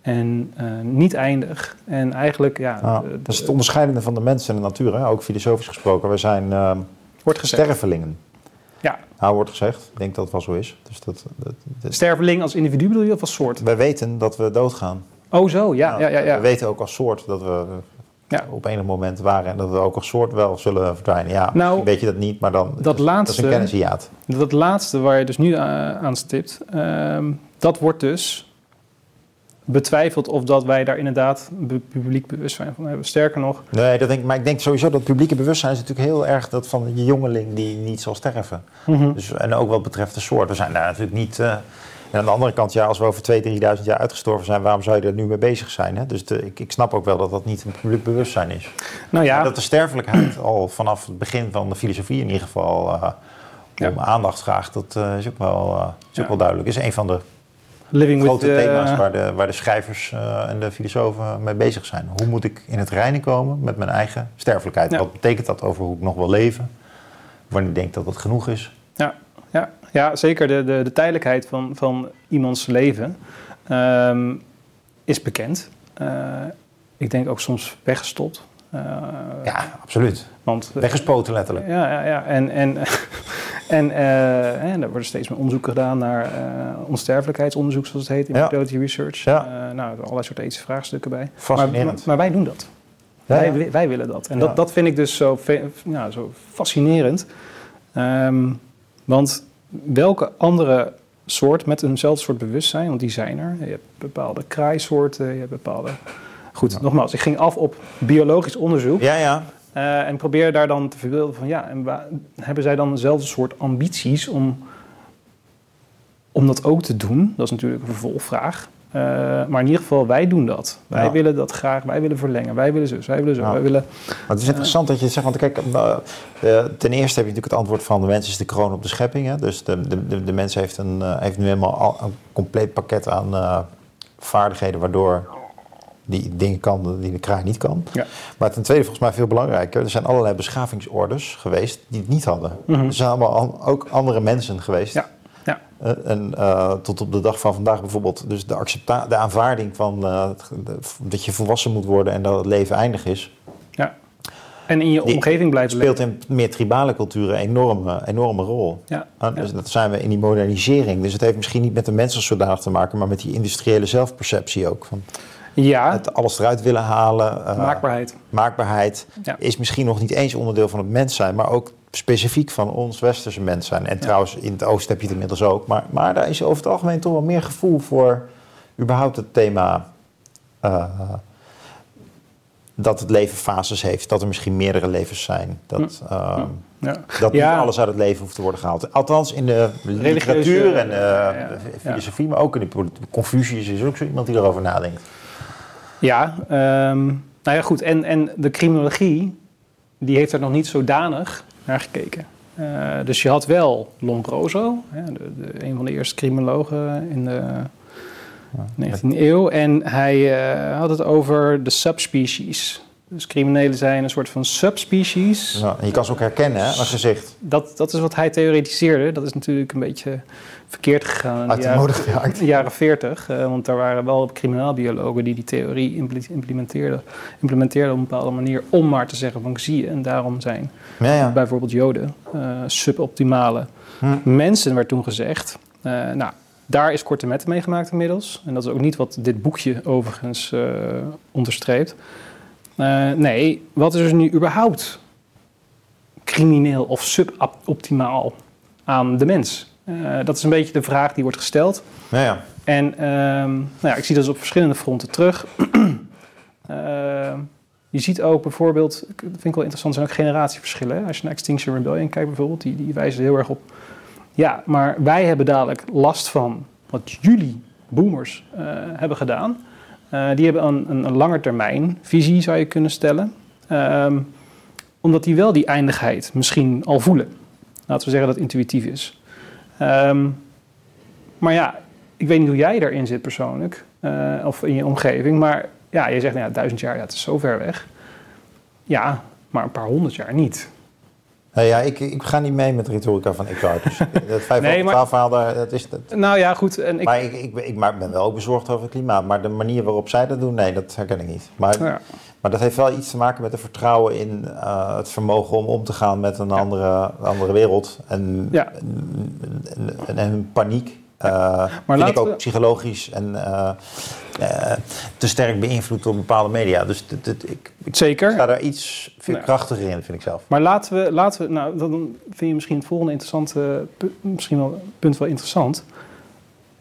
en niet eindig. En eigenlijk, ja, Ja, de- de- dat is het onderscheidende van de mens en de natuur, hè? ook filosofisch gesproken. We zijn wordt gezegd. stervelingen. Nou, wordt gezegd. Ik denk dat het wel zo is. Dus dat, dat, dat- Sterveling als individu bedoel je of als soort? wij weten dat we doodgaan. Oh zo, ja, Nou, ja, ja. ja. We weten ook als soort dat we Ja. op enig moment waren en dat we ook als soort wel zullen verdwijnen. Ja, Nou, weet je dat niet, maar dan dat dat dat is laatste- een kennishiaat. Dat laatste waar je dus nu aan stipt, ehm, dat wordt dus betwijfeld of dat wij daar inderdaad publiek bewustzijn van hebben. Sterker nog, Nee, dat denk, ik- maar ik denk sowieso dat publieke bewustzijn is natuurlijk heel erg dat van je jongeling die niet zal sterven. Dus, en ook wat betreft de soort. We zijn daar natuurlijk niet. eh, en aan de andere kant, ja, als we over 2.000, 3.000 jaar uitgestorven zijn, waarom zou je er nu mee bezig zijn? Hè? Dus de, ik, ik snap ook wel dat dat niet een publiek bewustzijn is. nou ja, Maar dat de sterfelijkheid al vanaf het begin van de filosofie in ieder geval eh, om Ja. aandacht vraagt, dat eh, is ook wel, is ook Ja. wel duidelijk. is een van de living with... grote eh, thema's waar de, waar de schrijvers eh, en de filosofen mee bezig zijn. Hoe moet ik in het reinen komen met mijn eigen sterfelijkheid? Ja. Wat betekent dat over hoe ik nog wil leven? Wanneer ik denk dat het genoeg is? Ja, ja, ja zeker. De, de, de tijdelijkheid van, van iemands leven ehm, is bekend. Eh, ik denk ook soms weggestopt. Ja, absoluut. Want, Weggespoten letterlijk. Ja, ja, ja. En, en, [LAUGHS] en, eh, en er worden steeds meer onderzoeken gedaan naar eh, onsterfelijkheidsonderzoek, zoals het heet, in Ja. mortality research. Ja. Eh, nou, allerlei soorten ethische vraagstukken bij. Maar, Fascinerend. maar, maar wij doen dat. Ja, wij, wij willen dat. En dat, dat vind ik dus zo, ja, zo fascinerend. Ehm, want welke andere soort met eenzelfde soort bewustzijn, want die zijn er. Je hebt bepaalde kraaisoorten, je hebt bepaalde... Goed, nogmaals, ik ging af op biologisch onderzoek. Ja, ja. Eh, en probeer daar dan te verbeelden van ja, en hebben zij dan dezelfde soort ambities om, om dat ook te doen? Dat is natuurlijk een vervolgvraag. Eh, maar in ieder geval, wij doen dat. Wij Ja. willen dat graag, wij willen verlengen, wij willen zus, wij willen zo, Ja. wij willen... Maar het is interessant dat je het zegt, want kijk, eh, eh, ten eerste heb je natuurlijk het antwoord van de mens is de kroon op de schepping. Hè? Dus de, de, de, de mens heeft, een, eh, heeft nu helemaal al, een compleet pakket aan eh, vaardigheden waardoor die dingen kan die de kraai niet kan. Ja. Maar ten tweede, volgens mij veel belangrijker, er zijn allerlei beschavingsorders geweest die het niet hadden. Mhm. Er zijn allemaal ook andere mensen geweest. Ja, ja. Eh, en eh, tot op de dag van vandaag bijvoorbeeld, dus de, accepta de aanvaarding van eh, dat je volwassen moet worden en dat het leven eindig is, ja. En in je omgeving leven. speelt in meer tribale culturen een enorme, enorme rol. Ja, En dus dat zijn we in die modernisering. Dus het heeft misschien niet met de mens als zodanig te maken, maar met die industriële zelfperceptie ook. Van ja het alles eruit willen halen. eh, maakbaarheid. maakbaarheid Ja. is misschien nog niet eens onderdeel van het mens zijn, maar ook specifiek van ons westerse mens zijn. En trouwens, in het oosten heb je het inmiddels ook. Maar, maar daar is over het algemeen toch wel meer gevoel voor überhaupt het thema eh, dat het leven fases heeft. Dat er misschien meerdere levens zijn. Dat, eh, Ja. dat niet alles uit het leven hoeft te worden gehaald. Althans in de literatuur en de filosofie, maar ook in de. Confucius is ook zo iemand die erover nadenkt. Ja, ehm, nou ja, goed. En, en de criminologie, die heeft er nog niet zodanig naar gekeken. Eh, dus je had wel Lombroso, hè, de, de, een van de eerste criminologen in de 19e eeuw. En hij eh, had het over de subspecies Dus criminelen zijn een soort van subspecies. Ja, je kan ze ook herkennen, hè, aan gezicht. Dat, dat is wat hij theoretiseerde. Dat is natuurlijk een beetje verkeerd gegaan in Uit de jaren, [LAUGHS] de jaren 40. eh, want daar waren wel criminaalbiologen die die theorie impl- implementeerden, implementeerden op een bepaalde manier. Om maar te zeggen van zie je. En daarom zijn Ja, ja. bijvoorbeeld Joden eh, suboptimale Hm. mensen, werd toen gezegd. Eh, nou, daar is korte metten mee gemaakt inmiddels. En dat is ook niet wat dit boekje overigens onderstreept. Nee, wat is er nu überhaupt crimineel of suboptimaal aan de mens? Eh, dat is een beetje de vraag die wordt gesteld. Ja, ja. En ehm, nou ja, ik zie dat dus op verschillende fronten terug. [CLEARS THROAT] Ehm, je ziet ook bijvoorbeeld, dat vind ik wel interessant, zijn ook generatieverschillen. Als je naar Extinction Rebellion kijkt bijvoorbeeld, die, die wijzen heel erg op. Ja, maar wij hebben dadelijk last van wat jullie boomers eh, hebben gedaan. Eh, die hebben een, een, een langetermijn visie, zou je kunnen stellen. Ehm, omdat die wel die eindigheid misschien al voelen. Laten we zeggen dat het intuïtief is. Ehm, maar ja, ik weet niet hoe jij daarin zit persoonlijk, eh, of in je omgeving, maar ja, je zegt, nou ja, duizend jaar, ja, is zo ver weg. Ja, maar een paar honderd jaar niet. Nou ja, ik, ik ga niet mee met de retorica van Eckhart. Dus [LAUGHS] dat 5 Nee, maar- 12 verhaal, daar, dat is... Dat, Nou ja, goed. En ik, maar ik, ik, ik maar ben wel ook bezorgd over het klimaat. Maar de manier waarop zij dat doen, nee, dat herken ik niet. Maar, ja, maar dat heeft wel iets te maken met het vertrouwen in eh, het vermogen om om te gaan met een andere, andere wereld. En, Ja. en, en, en, en paniek. Eh vind ik ook we- psychologisch en eh, eh, te sterk beïnvloed door bepaalde media. Dus dit- dit- ik, ik zeker. sta daar iets veel Ja. krachtiger in, vind ik zelf. Maar laten we, laten we, nou, dan vind je misschien het volgende interessante, misschien wel punt wel interessant.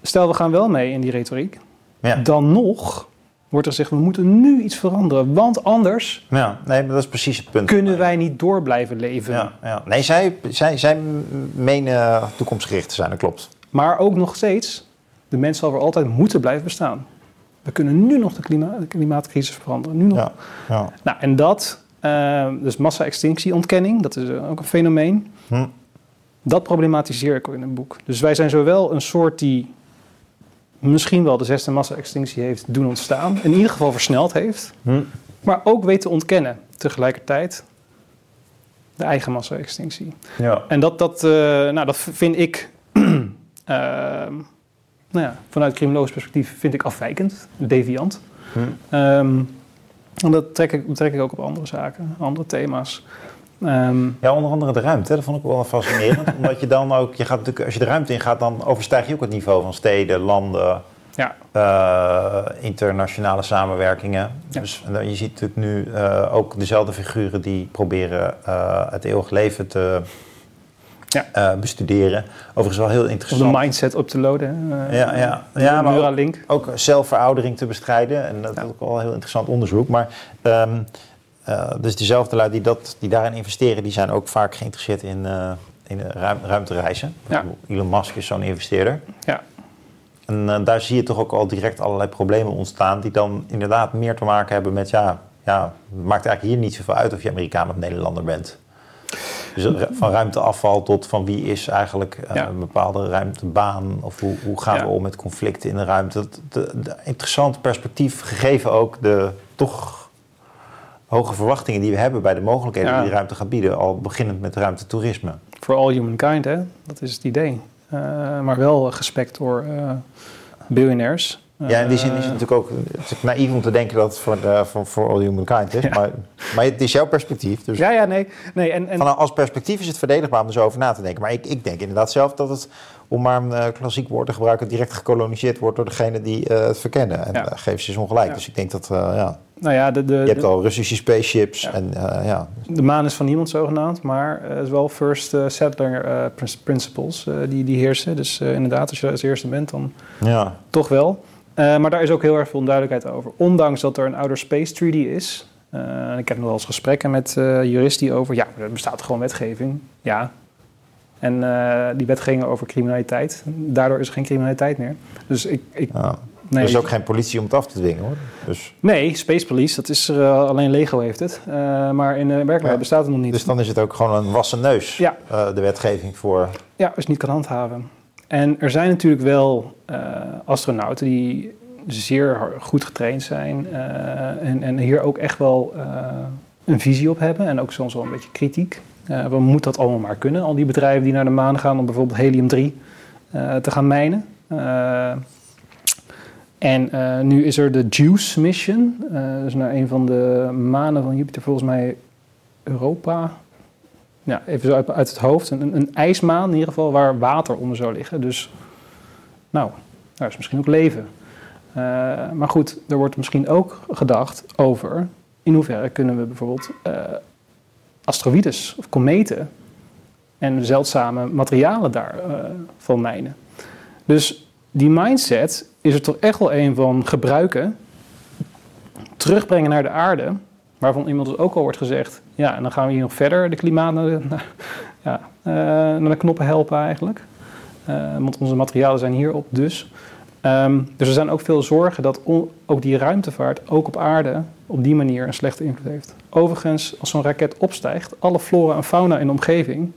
Stel, we gaan wel mee in die retoriek. Ja. Dan nog wordt er gezegd, we moeten nu iets veranderen. Want anders Ja, nee, maar dat is precies het punt. kunnen wij niet door blijven leven. Ja, ja. Nee, zij, zij, zij menen toekomstgericht te zijn, dat klopt. Maar ook nog steeds, de mens zal voor altijd moeten blijven bestaan. We kunnen nu nog de, klima de klimaatcrisis veranderen. Nu nog. Ja, ja. Nou, en dat, eh, dus massa-extinctie-ontkenning, dat is eh, ook een fenomeen. Hm. Dat problematiseer ik ook in het boek. Dus wij zijn zowel een soort die misschien wel de zesde massa-extinctie heeft doen ontstaan, in ieder geval versneld heeft, Hm. maar ook weet te ontkennen tegelijkertijd de eigen massa-extinctie. ja. En dat, dat, eh, nou, dat vind ik, nou ja, vanuit criminologisch perspectief vind ik afwijkend, deviant. Hm. Ehm, en dat trek ik, trek ik ook op andere zaken, andere thema's. Ehm, Ja, onder andere de ruimte. Dat vond ik wel fascinerend. [LAUGHS] omdat je dan ook, je gaat natuurlijk, als je de ruimte in gaat, dan overstijg je ook het niveau van steden, landen, ja, eh, internationale samenwerkingen. Ja. Dus en je ziet natuurlijk nu eh, ook dezelfde figuren die proberen eh, het eeuwig leven te Ja. eh, bestuderen. Overigens wel heel interessant. de mindset op te loaden. Eh, Ja, ja. Ja, maar ook- Neuralink. ook zelfveroudering te bestrijden. En dat is ook wel een heel interessant onderzoek. Maar ehm, eh, dus dezelfde lui die, dat, die daarin investeren, die zijn ook vaak geïnteresseerd in, in ruim, ruimtereizen. Ja. Elon Musk is zo'n investeerder. Ja. En daar zie je toch ook al direct allerlei problemen ontstaan, die dan inderdaad meer te maken hebben met, ja, ja het maakt eigenlijk hier niet zoveel uit of je Amerikaan of Nederlander bent. Dus van ruimteafval tot van wie is eigenlijk eh, Ja. een bepaalde ruimtebaan of hoe, hoe gaan Ja. we om met conflicten in de ruimte. Dat, de, de interessant perspectief, gegeven ook de toch hoge verwachtingen die we hebben bij de mogelijkheden Ja. die de ruimte gaat bieden, al beginnend met ruimtetoerisme. For all humankind, hè? dat is het idee. Eh, maar wel gespekt door eh biljonairs. Ja, in die zin is Eh, het natuurlijk ook het is naïef om te denken dat het voor, de, voor, voor all humankind is. Ja. Maar, maar het is jouw perspectief. Dus Ja, ja, nee. nee en, en, van, als perspectief is het verdedigbaar om er zo over na te denken. Maar ik, ik denk inderdaad zelf dat het, om maar een eh, klassiek woord te gebruiken, direct gekoloniseerd wordt door degene die eh, het verkennen. En Ja. geef ze ongelijk. Ja. Dus ik denk dat, eh, ja, nou ja, de, de, je hebt de, al Russische spaceships Ja. en eh, ja. de maan is van niemand zogenaamd, maar het is wel first eh, settler eh, prin- principles eh, die, die heersen. Dus eh, inderdaad, als je als eerste bent, dan ja. toch wel. Eh, maar daar is ook heel erg veel onduidelijkheid over. Ondanks dat er een Outer Space Treaty is. Eh, ik heb nog wel eens gesprekken met eh juristen over... Ja, er bestaat gewoon wetgeving. Ja. En die wetgeving over criminaliteit. Daardoor is er geen criminaliteit meer. Dus ik... ik nee, Er is ook geen politie om het af te dwingen hoor. Dus, nee, Space Police, dat is er, alleen Lego heeft het. Maar in de werkelijkheid Ja. bestaat het nog niet. dus dan is het ook gewoon een wassen neus, Ja. de wetgeving voor... Ja, het niet kan handhaven. En er zijn natuurlijk wel eh, astronauten die zeer goed getraind zijn eh, en, en hier ook echt wel eh, een visie op hebben en ook soms wel een beetje kritiek. We moeten dat allemaal maar kunnen, al die bedrijven die naar de maan gaan om bijvoorbeeld helium-3 eh, te gaan mijnen. En nu is er de JUICE mission, dus naar een van de manen van Jupiter, volgens mij Europa. Ja, even zo uit, het hoofd. Een, een- ijsmaan in ieder geval waar water onder zou liggen. Dus, nou, daar is misschien ook leven. Eh, maar goed, er wordt misschien ook gedacht over in hoeverre kunnen we bijvoorbeeld eh, asteroïdes of kometen en zeldzame materialen daarvan van mijnen. Dus die mindset is er toch echt wel een van gebruiken, terugbrengen naar de aarde, waarvan inmiddels ook al wordt gezegd, ja, en dan gaan we hier nog verder de klimaat [LAUGHS] naar de, naar, ja, eh, naar de knoppen helpen eigenlijk. Eh, want onze materialen zijn hierop dus. Ehm, dus er zijn ook veel zorgen dat on- ook die ruimtevaart, ook op aarde, op die manier een slechte invloed heeft. Overigens, als zo'n raket opstijgt, alle flora en fauna in de omgeving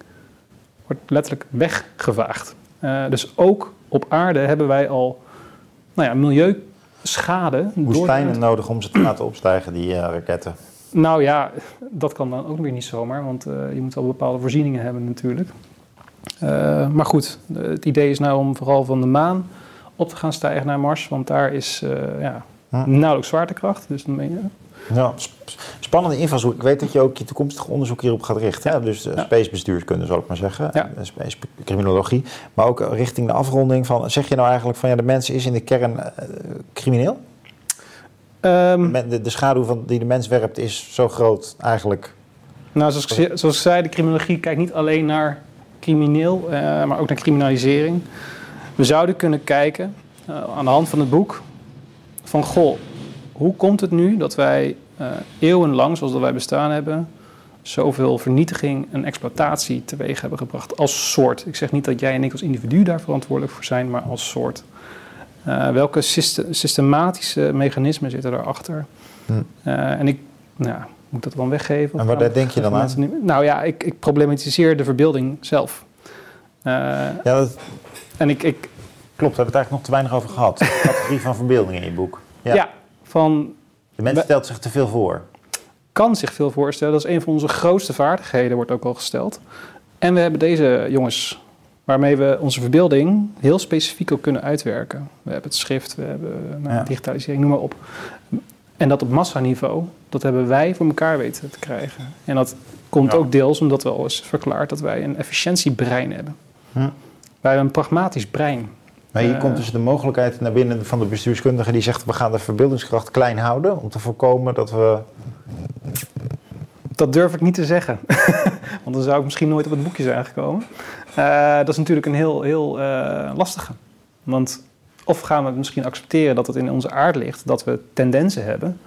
wordt letterlijk weggevaagd. Eh, dus ook op aarde hebben wij al nou ja, milieuschade. door- Woestijnen nodig om ze te laten opstijgen, die raketten. Nou ja, dat kan dan ook weer niet zomaar, want eh, je moet al bepaalde voorzieningen hebben natuurlijk. Eh, maar goed, het idee is nou om vooral van de maan op te gaan stijgen naar Mars, want daar is eh ja, Hm. nauwelijks zwaartekracht. Dus dan ben je, Ja, sp- spannende invalshoek. Ik weet dat je ook je toekomstig onderzoek hierop gaat richten. Hè? Dus Ja. spacebestuurskunde, zal ik maar zeggen. Ja. Space criminologie. Maar ook richting de afronding van... Zeg je nou eigenlijk van ja, de mens is in de kern crimineel? Ehm, De, de schaduw van, die de mens werpt is zo groot eigenlijk. nou, zoals ik, zoals ik zei, de criminologie kijkt niet alleen naar crimineel, eh, maar ook naar criminalisering. We zouden kunnen kijken eh, aan de hand van het boek van goh, hoe komt het nu dat wij eh, eeuwenlang, zoals dat wij bestaan hebben, zoveel vernietiging en exploitatie teweeg hebben gebracht als soort? Ik zeg niet dat jij en ik als individu daar verantwoordelijk voor zijn, maar als soort. Eh, welke syste- systematische mechanismen zitten daarachter? Hm. Eh, en ik, nou, moet dat dan weggeven? En waar denk je dan aan? Nou ja, ik, ik problematiseer de verbeelding zelf. Eh, Ja, dat en ik, ik klopt. Daar hebben we het eigenlijk nog te weinig over gehad. De categorie van verbeelding in je boek. Ja. ja. van De mens stelt zich te veel voor. kan zich veel voorstellen. Dat is een van onze grootste vaardigheden, wordt ook al gesteld. En we hebben deze jongens, waarmee we onze verbeelding heel specifiek ook kunnen uitwerken. We hebben het schrift, we hebben nou, Ja. digitalisering, noem maar op. En dat op massaniveau, dat hebben wij voor elkaar weten te krijgen. En dat komt Ja. ook deels omdat we al eens verklaard dat wij een efficiëntiebrein hebben. Hm. Wij hebben een pragmatisch brein. Maar hier Eh. komt dus de mogelijkheid naar binnen van de bestuurskundige die zegt... we gaan de verbeeldingskracht klein houden om te voorkomen dat we... Dat durf ik niet te zeggen. [LAUGHS] Want dan zou ik misschien nooit op het boekje zijn gekomen. Eh, dat is natuurlijk een heel, heel eh, lastige. Want of gaan we misschien accepteren dat het in onze aard ligt, dat we tendensen hebben.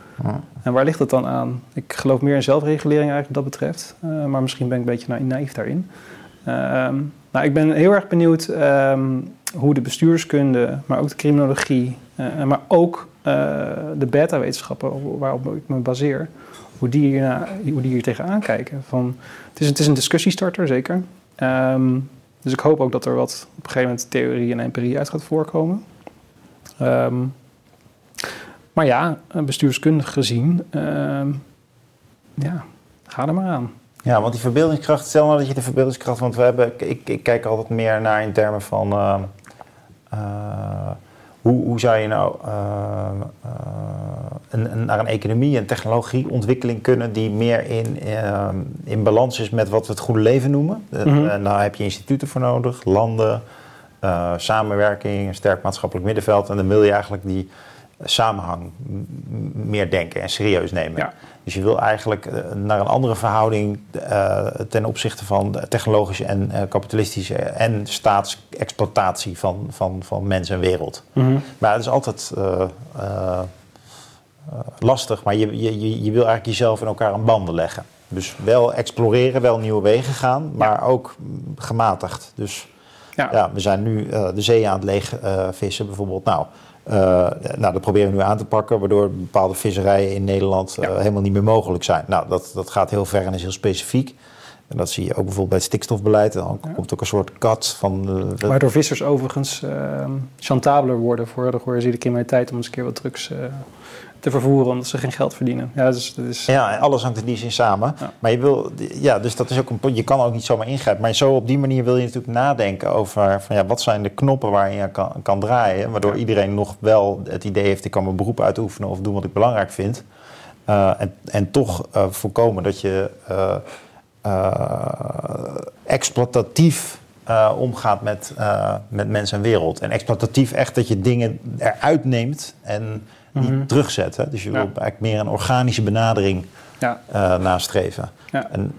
En waar ligt het dan aan? Ik geloof meer in zelfregulering eigenlijk wat dat betreft. Eh, maar misschien ben ik een beetje na- naïef daarin. Ehm, nou, ik ben heel erg benieuwd ehm, hoe de bestuurskunde, maar ook de criminologie, maar ook de beta-wetenschappen waarop ik me baseer, hoe die, hierna, hoe die hier tegenaan kijken. Van, het, is, het is een discussiestarter, zeker. Ehm, dus ik hoop ook dat er wat op een gegeven moment theorie en empirie uit gaat voorkomen. Ehm, maar ja, bestuurskundig gezien, ehm, ja, ga er maar aan. Ja, want die verbeeldingskracht, stel nou dat je de verbeeldingskracht... want we hebben, ik, ik kijk altijd meer naar in termen van... eh, eh, hoe, hoe zou je nou eh, eh, een, een- naar een economie en technologieontwikkeling kunnen... die meer in, eh, in balans is met wat we het goede leven noemen? Eh, Mhm. en daar heb je instituten voor nodig, landen, samenwerking, een sterk maatschappelijk middenveld... en dan wil je eigenlijk die samenhang meer denken en serieus nemen. Ja. Dus je wil eigenlijk eh, naar een andere verhouding eh, ten opzichte van technologische en eh, kapitalistische en staatsexploitatie van, van, van mens en wereld. Maar het is altijd lastig, maar je, je, je, wil eigenlijk jezelf in elkaar aan banden leggen. Dus wel exploreren, wel nieuwe wegen gaan, maar ook gematigd. Dus Ja. ja, we zijn nu de zee aan het leeg eh, vissen bijvoorbeeld. Nou, nou, dat proberen we nu aan te pakken, waardoor bepaalde visserijen in Nederland eh, Ja. helemaal niet meer mogelijk zijn. Nou, dat, dat gaat heel ver en is heel specifiek. En dat zie je ook bijvoorbeeld bij het stikstofbeleid. Dan Ja. komt ook een soort kat van... eh, Waardoor vissers overigens ehm chantabeler worden voor de georganiseerde criminaliteit om eens een keer wat drugs eh, te vervoeren, omdat ze geen geld verdienen. Ja, dus, dat is, Ja, en alles hangt in die zin samen. Ja. Maar je wil, ja, dus dat is ook een, je kan ook niet zomaar ingrijpen. Maar zo op die manier wil je natuurlijk nadenken over van ja, wat zijn de knoppen waarin je kan, kan draaien. Waardoor Ja. iedereen nog wel het idee heeft, ik kan mijn beroep uitoefenen of doen wat ik belangrijk vind. Eh, en, en toch eh, voorkomen dat je eh, eh, exploitatief eh, omgaat met, eh, met mens en wereld. En exploitatief echt dat je dingen eruit neemt en niet Mhm. terugzet. Hè? Dus je wil eigenlijk meer een organische benadering ja, eh, nastreven. Ja. En,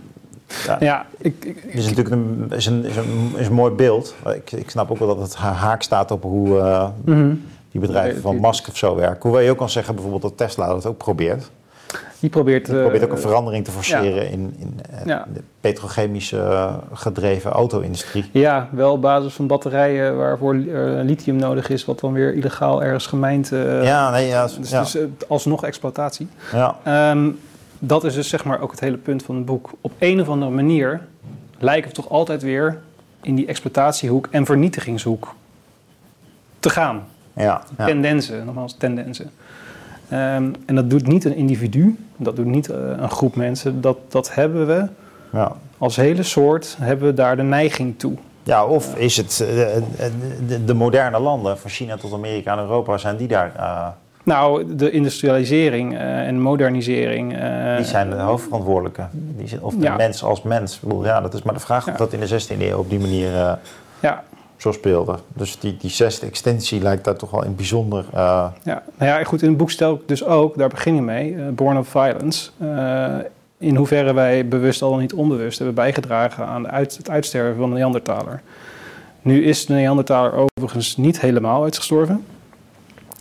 ja, ja ik, ik, Het is natuurlijk een, is een, is een, is een mooi beeld. Ik, ik snap ook wel dat het ha- haak staat op hoe eh, mhm. die bedrijven van Musk of zo werken. Hoewel je ook kan zeggen bijvoorbeeld dat Tesla dat ook probeert. Die probeert, Die probeert ook eh, een verandering te forceren in, in eh, Ja. de petrochemische eh, gedreven auto-industrie. Ja, wel op basis van batterijen waarvoor eh, lithium nodig is, wat dan weer illegaal ergens gemijnd. eh, ja, nee, ja, Dus, ja, dus eh, alsnog exploitatie. ja, Ehm, dat is dus zeg maar ook het hele punt van het boek. Op een of andere manier lijken we toch altijd weer in die exploitatiehoek en vernietigingshoek te gaan. ja, ja. Tendensen, nogmaals tendensen. Ehm, en dat doet niet een individu, dat doet niet eh, een groep mensen. Dat, dat hebben we ja. als hele soort, hebben we daar de neiging toe. Ja, of is het eh, eh, de, de moderne landen, van China tot Amerika en Europa, zijn die daar? Nou, de industrialisering en modernisering. die zijn de hoofdverantwoordelijke. Die, zijn- of de Ja. mens als mens. Ja, dat is maar de vraag Ja. of dat in de 16e eeuw op die manier Ja, zo speelde. Dus die, die zesde extensie lijkt daar toch wel in bijzonder. eh, Ja, nou ja, goed, in het boek stel ik dus ook, daar begin je mee, eh, Born of Violence. eh, in hoeverre wij bewust al dan niet onbewust hebben bijgedragen aan het uitsterven van de Neandertaler. Nu is de Neandertaler overigens niet helemaal uitgestorven.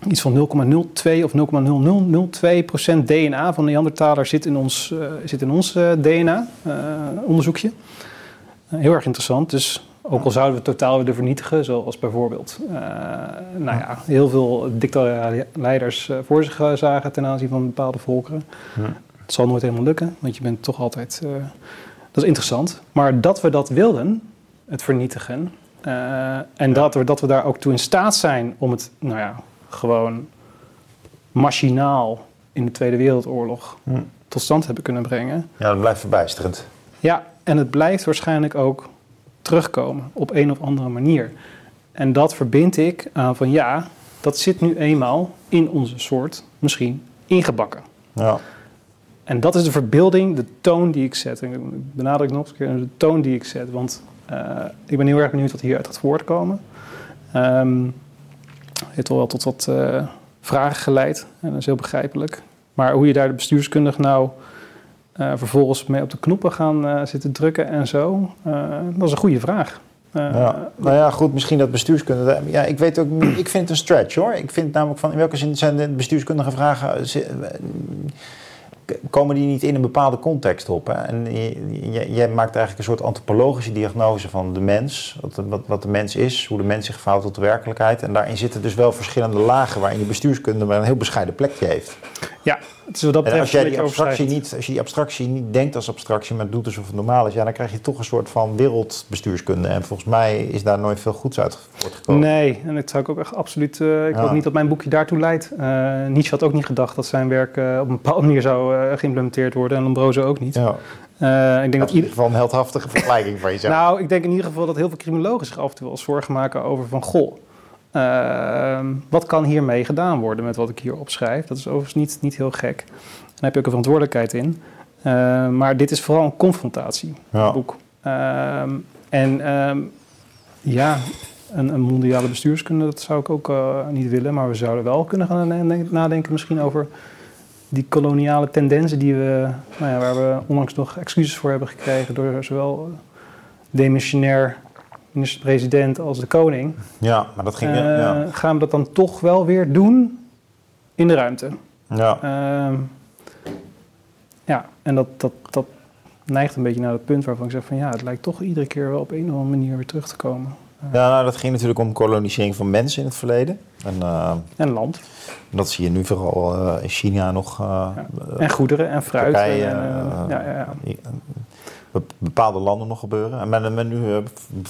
Iets van 0,02 of 0,0002 procent DNA van de Neandertaler zit in ons, zit in ons DNA-onderzoekje. Heel erg interessant. Dus ook al zouden we het totaal willen vernietigen, zoals bijvoorbeeld eh, nou ja, heel veel dictatoriale leiders eh, voor zich zagen ten aanzien van bepaalde volkeren. Hm. Het zal nooit helemaal lukken, want je bent toch altijd. eh, dat is interessant. Maar dat we dat wilden, het vernietigen. en dat, we, dat we daar ook toe in staat zijn om het, nou ja, gewoon machinaal in de Tweede Wereldoorlog Hm. tot stand hebben kunnen brengen. ja, dat blijft verbijsterend. Ja, en het blijft waarschijnlijk ook terugkomen op een of andere manier. En dat verbind ik aan van ja, dat zit nu eenmaal in onze soort misschien ingebakken. Ja. En dat is de verbeelding, de toon die ik zet. En ik benadruk nog eens een keer de toon die ik zet. Want eh, ik ben heel erg benieuwd wat hieruit gaat voortkomen. Ehm het heeft wel tot wat eh, vragen geleid. En dat is heel begrijpelijk. Maar hoe je daar de bestuurskundig nou eh, vervolgens mee op de knoppen gaan eh, zitten drukken en zo, eh, dat is een goede vraag. Nou ja, goed, misschien dat bestuurskunde. Ja, ik weet ook. Ik vind het een stretch hoor. Ik vind namelijk van in welke zin zijn de bestuurskundige vragen. Komen die niet in een bepaalde context op? Hè? En jij maakt eigenlijk een soort antropologische diagnose van de mens. Wat, wat, wat de mens is, hoe de mens zich verhoudt tot de werkelijkheid. En daarin zitten dus wel verschillende lagen waarin je bestuurskunde maar een heel bescheiden plekje heeft. Ja, het is wat dat En betreft als, jij die abstractie niet, als je die abstractie niet denkt als abstractie, maar doet alsof het normaal is, ja, dan krijg je toch een soort van wereldbestuurskunde. En volgens mij is daar nooit veel goeds uit voortgekomen. Nee, en dat zou ik ook echt absoluut. eh, ik Ja. hoop niet dat mijn boekje daartoe leidt. Eh Nietzsche had ook niet gedacht dat zijn werk eh, op een bepaalde manier zou eh, geïmplementeerd worden. En Lombroso ook niet. Ja, Eh, ik denk dat dat ieder een heldhaftige vergelijking van jezelf. Nou, ik denk in ieder geval dat heel veel criminologen zich af en toe wel zorgen maken over van goh. Eh, wat kan hiermee gedaan worden met wat ik hier opschrijf? Dat is overigens niet, niet heel gek. Daar heb je ook een verantwoordelijkheid in. Eh, maar dit is vooral een confrontatie ja. boek. Ehm, en ehm, ja, een, een mondiale bestuurskunde, dat zou ik ook eh, niet willen. Maar we zouden wel kunnen gaan nadenken, nadenken misschien over die koloniale tendensen die we, nou ja, waar we onlangs nog excuses voor hebben gekregen door zowel demissionair minister-president als de koning. ja, maar dat ging... Eh, ja. Gaan we dat dan toch wel weer doen in de ruimte? Ja. Ehm, ja, en dat, dat, dat neigt een beetje naar het punt waarvan ik zeg van ja, het lijkt toch iedere keer wel op een of andere manier weer terug te komen. ja, nou, dat ging natuurlijk om kolonisering van mensen in het verleden. En eh, En land, dat zie je nu vooral eh, in China nog. eh, en goederen en fruit. Turkije, en, eh, eh, ja, ja, ja. Be- bepaalde landen nog gebeuren. En met, nu eh,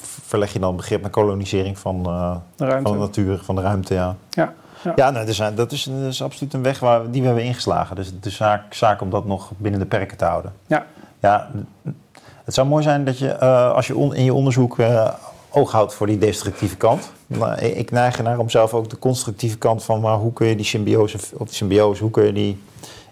verleg je dan het begrip naar kolonisering van, eh, De van de natuur, van de ruimte. Ja, Ja, ja. ja nee, dus, dat, is, dat is absoluut een weg waar, die we hebben ingeslagen. Dus het is zaak, zaak om dat nog binnen de perken te houden. Ja. Ja, het zou mooi zijn dat je, eh, als je on- in je onderzoek oog houdt voor die destructieve kant. Maar ik ik neig ernaar om zelf ook de constructieve kant van, maar hoe kun je die symbiose, of die symbiose, hoe kun je die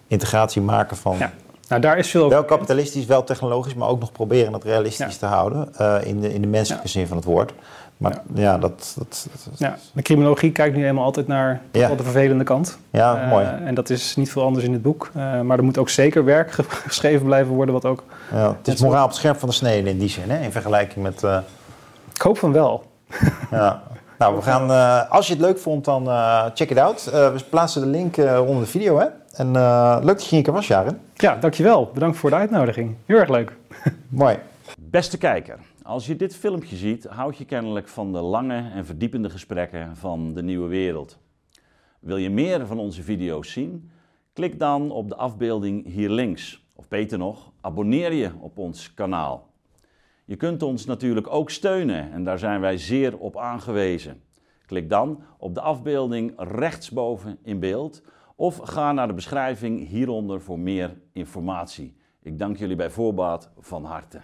integratie maken van Ja. Nou, daar is veel over wel kapitalistisch, wel technologisch, maar ook nog proberen het realistisch Ja. te houden eh, in, de, in de menselijke Ja. zin van het woord. Maar Ja. ja, dat, dat, dat- Ja, de criminologie kijkt nu eenmaal altijd naar de vervelende kant. ja, Eh, mooi. En dat is niet veel anders in het boek. Eh, maar er moet ook zeker werk ge- [LAUGHS] geschreven blijven worden, wat ook... Ja, het is moraal op het scherp van de snede in die zin, hè, in vergelijking met... Ik hoop van wel. [LAUGHS] Ja. Nou, we gaan, als je het leuk vond, dan check it out. We plaatsen de link onder de video. Hè? En eh, leuk dat je hier was, Jaren. Ja, dankjewel. Bedankt voor de uitnodiging. Heel erg leuk. [LAUGHS] Mooi. Beste kijker, als je dit filmpje ziet, houd je kennelijk van de lange en verdiepende gesprekken van de nieuwe wereld. Wil je meer van onze video's zien? Klik dan op de afbeelding hier links. Of beter nog, abonneer je op ons kanaal. Je kunt ons natuurlijk ook steunen en daar zijn wij zeer op aangewezen. Klik dan op de afbeelding rechtsboven in beeld of ga naar de beschrijving hieronder voor meer informatie. Ik dank jullie bij voorbaat van harte.